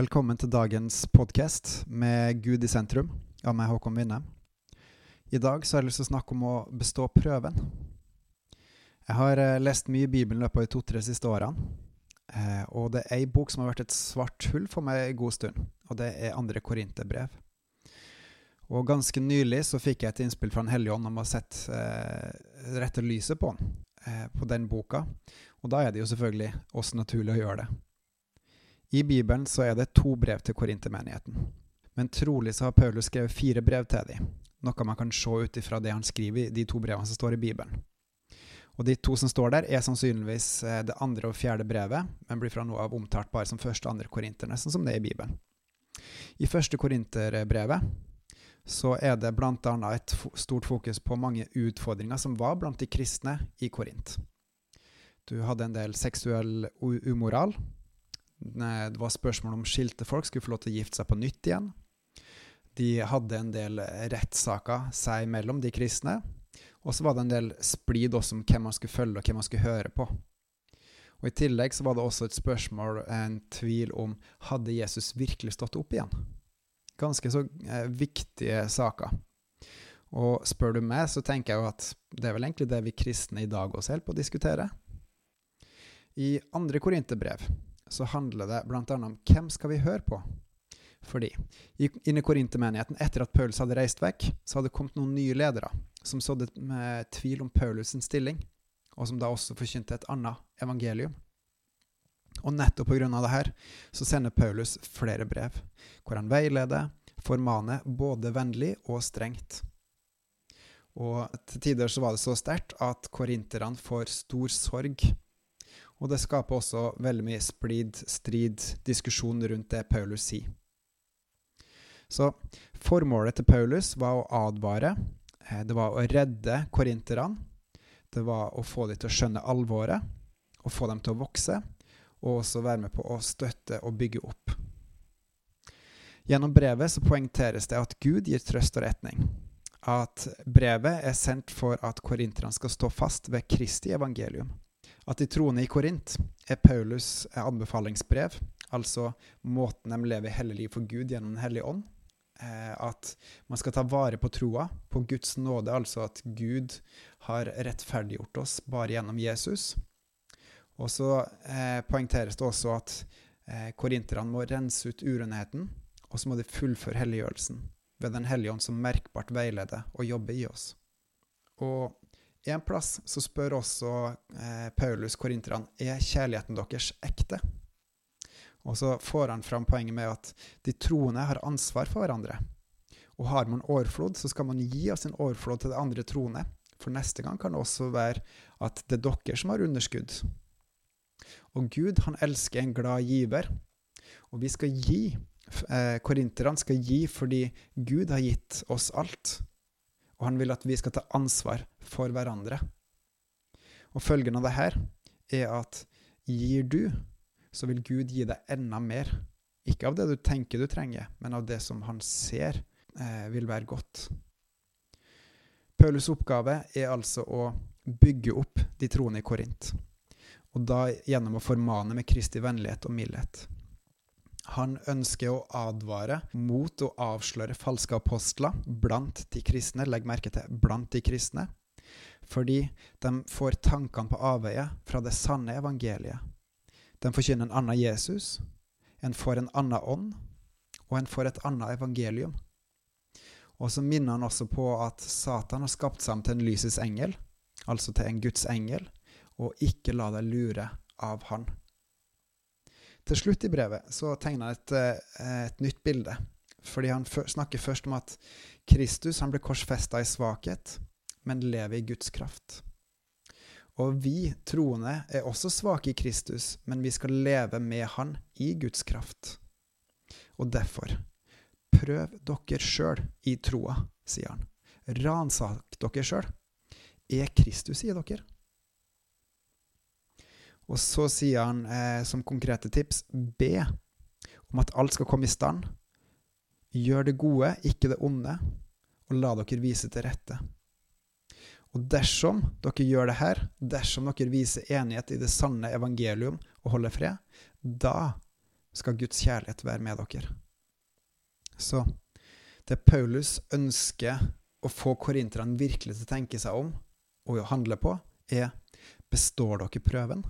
Velkommen til dagens podkast med Gud i sentrum av meg, Håkon Winne. I dag så har jeg lyst til å snakke om å bestå prøven. Jeg har eh, lest mye i Bibelen i løpet av de to-tre siste årene. Eh, og det er ei bok som har vært et svart hull for meg en god stund, og det er andre Korinterbrev. Og ganske nylig så fikk jeg et innspill fra Den hellige ånd om å sette eh, rette lyset på den, eh, på den boka. Og da er det jo selvfølgelig også naturlig å gjøre det. I Bibelen så er det to brev til korintermenigheten. Men trolig så har Paulus skrevet fire brev til dem, noe man kan se ut ifra det han skriver i de to brevene som står i Bibelen. Og De to som står der, er sannsynligvis eh, det andre og fjerde brevet, men blir fra nå av omtalt bare som første og andre korinter, nesten som det er i Bibelen. I første korinterbrevet så er det bl.a. et stort fokus på mange utfordringer som var blant de kristne i Korint. Du hadde en del seksuell umoral, det var spørsmål om skilte folk skulle få lov til å gifte seg på nytt igjen. De hadde en del rettssaker seg imellom, de kristne. Og så var det en del splid også om hvem man skulle følge, og hvem man skulle høre på. Og I tillegg så var det også et spørsmål, en tvil om hadde Jesus virkelig stått opp igjen. Ganske så eh, viktige saker. Og spør du meg, så tenker jeg jo at det er vel egentlig det vi kristne i dag også holder på å diskutere. I andre korinterbrev så handler det bl.a. om hvem skal vi høre på? Fordi inne i Korintermenigheten, etter at Paulus hadde reist vekk, så hadde det kommet noen nye ledere som sådde med tvil om Paulus' stilling, og som da også forkynte et annet evangelium. Og nettopp av det her så sender Paulus flere brev, hvor han veileder, formaner både vennlig og strengt. Og til tider så var det så sterkt at korinterne får stor sorg og det skaper også veldig mye splid, strid, diskusjon rundt det Paulus sier. Så formålet til Paulus var å advare. Eh, det var å redde korinterne. Det var å få dem til å skjønne alvoret, og få dem til å vokse, og også være med på å støtte og bygge opp. Gjennom brevet så poengteres det at Gud gir trøst og retning. At brevet er sendt for at korinterne skal stå fast ved Kristi evangelium at de troende i Korint er Paulus' anbefalingsbrev, altså måten de lever hele livet for Gud gjennom Den hellige ånd. Eh, at man skal ta vare på troa, på Guds nåde, altså at Gud har rettferdiggjort oss bare gjennom Jesus. Og så eh, poengteres det også at eh, korinterne må rense ut urenheten, og så må de fullføre helliggjørelsen ved Den hellige ånd som merkbart veileder og jobber i oss. Og en plass så spør også eh, Paulus korinterne er kjærligheten deres ekte. Og så får han fram poenget med at de troende har ansvar for hverandre. Og har man overflod, så skal man gi av sin overflod til de andre troende. For neste gang kan det også være at det er dere som har underskudd. Og Gud, han elsker en glad giver. Og vi skal gi. Eh, korinterne skal gi fordi Gud har gitt oss alt og han vil at vi skal ta ansvar for hverandre. Og følgen av det her er at gir du, så vil Gud gi deg enda mer. Ikke av det du tenker du trenger, men av det som han ser eh, vil være godt. Paulus' oppgave er altså å bygge opp de troende i Korint, og da gjennom å formane med Kristi vennlighet og mildhet. Han ønsker å advare mot å avsløre falske apostler blant de kristne. Legg merke til blant de kristne. Fordi de får tankene på avveie fra det sanne evangeliet. De forkynner en annen Jesus, en får en annen ånd, og en får et annet evangelium. Og så minner han også på at Satan har skapt seg til en lysets engel, altså til en Guds engel, og ikke la deg lure av han. Til slutt i brevet så tegner han et, eh, et, nytt bilde. Fordi han snakker først om at Kristus han ble korsfesta i svakhet, men lever i Guds kraft. Og vi troende er også svake i Kristus, men vi skal leve med Han i Guds kraft. Og derfor, prøv dere sjøl i troa, sier han. Ransak dere sjøl. Er Kristus i dere? Og så sier han eh, som konkrete tips be om at alt skal komme i stand. Gjør det gode, ikke det onde, og la dere vise til rette. Og dersom dere gjør det her, dersom dere viser enighet i det sanne evangelium og holder fred, da skal Guds kjærlighet være med dere. Så det Paulus ønsker å få korinterne virkelig til å tenke seg om og handle på, er består dere prøven?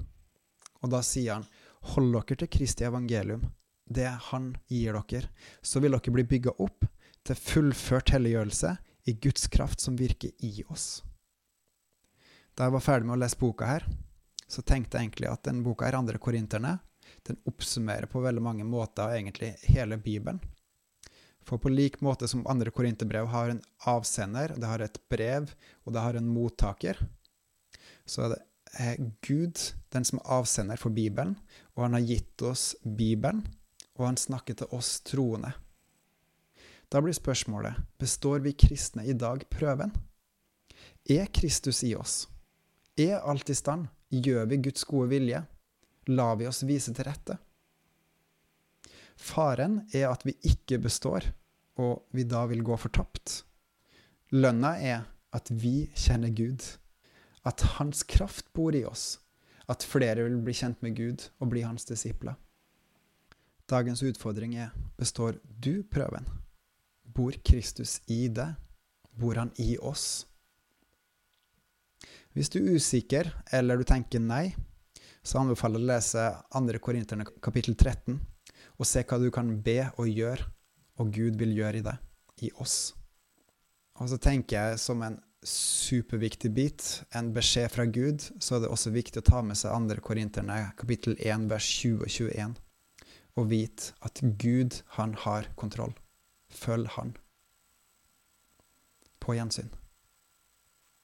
Og da sier han hold dere til Kristi evangelium, det han gir dere, så vil dere bli bygga opp til fullført helliggjørelse i Guds kraft som virker i oss. Da jeg var ferdig med å lese boka her, så tenkte jeg egentlig at den boka her, andre korinterne, den oppsummerer på veldig mange måter egentlig hele Bibelen. For på lik måte som andre korinterbrev har en avsender, det har et brev, og det har en mottaker, så er det Gud den som er avsender for Bibelen, og han har gitt oss Bibelen, og han snakker til oss troende. Da blir spørsmålet består vi kristne i dag prøven. Er Kristus i oss? Er alt i stand? Gjør vi Guds gode vilje? Lar vi oss vise til rette? Faren er at vi ikke består, og vi da vil gå fortapt. Lønna er at vi kjenner Gud, at Hans kraft bor i oss, at flere vil bli kjent med Gud og bli Hans disipler. Dagens utfordring er består du prøven? Bor Kristus i deg? Bor han i oss? Hvis du er usikker, eller du tenker nei, så anbefaler jeg å lese 2. Korinterne kapittel 13, og se hva du kan be og gjøre, og Gud vil gjøre i deg, i oss. Og så tenker jeg som en superviktig bit, en beskjed fra Gud, så er det også viktig å ta med seg 2. Korinterne kapittel 1 vers 20 og 21, og vite at Gud, han har kontroll. Følg han. På gjensyn.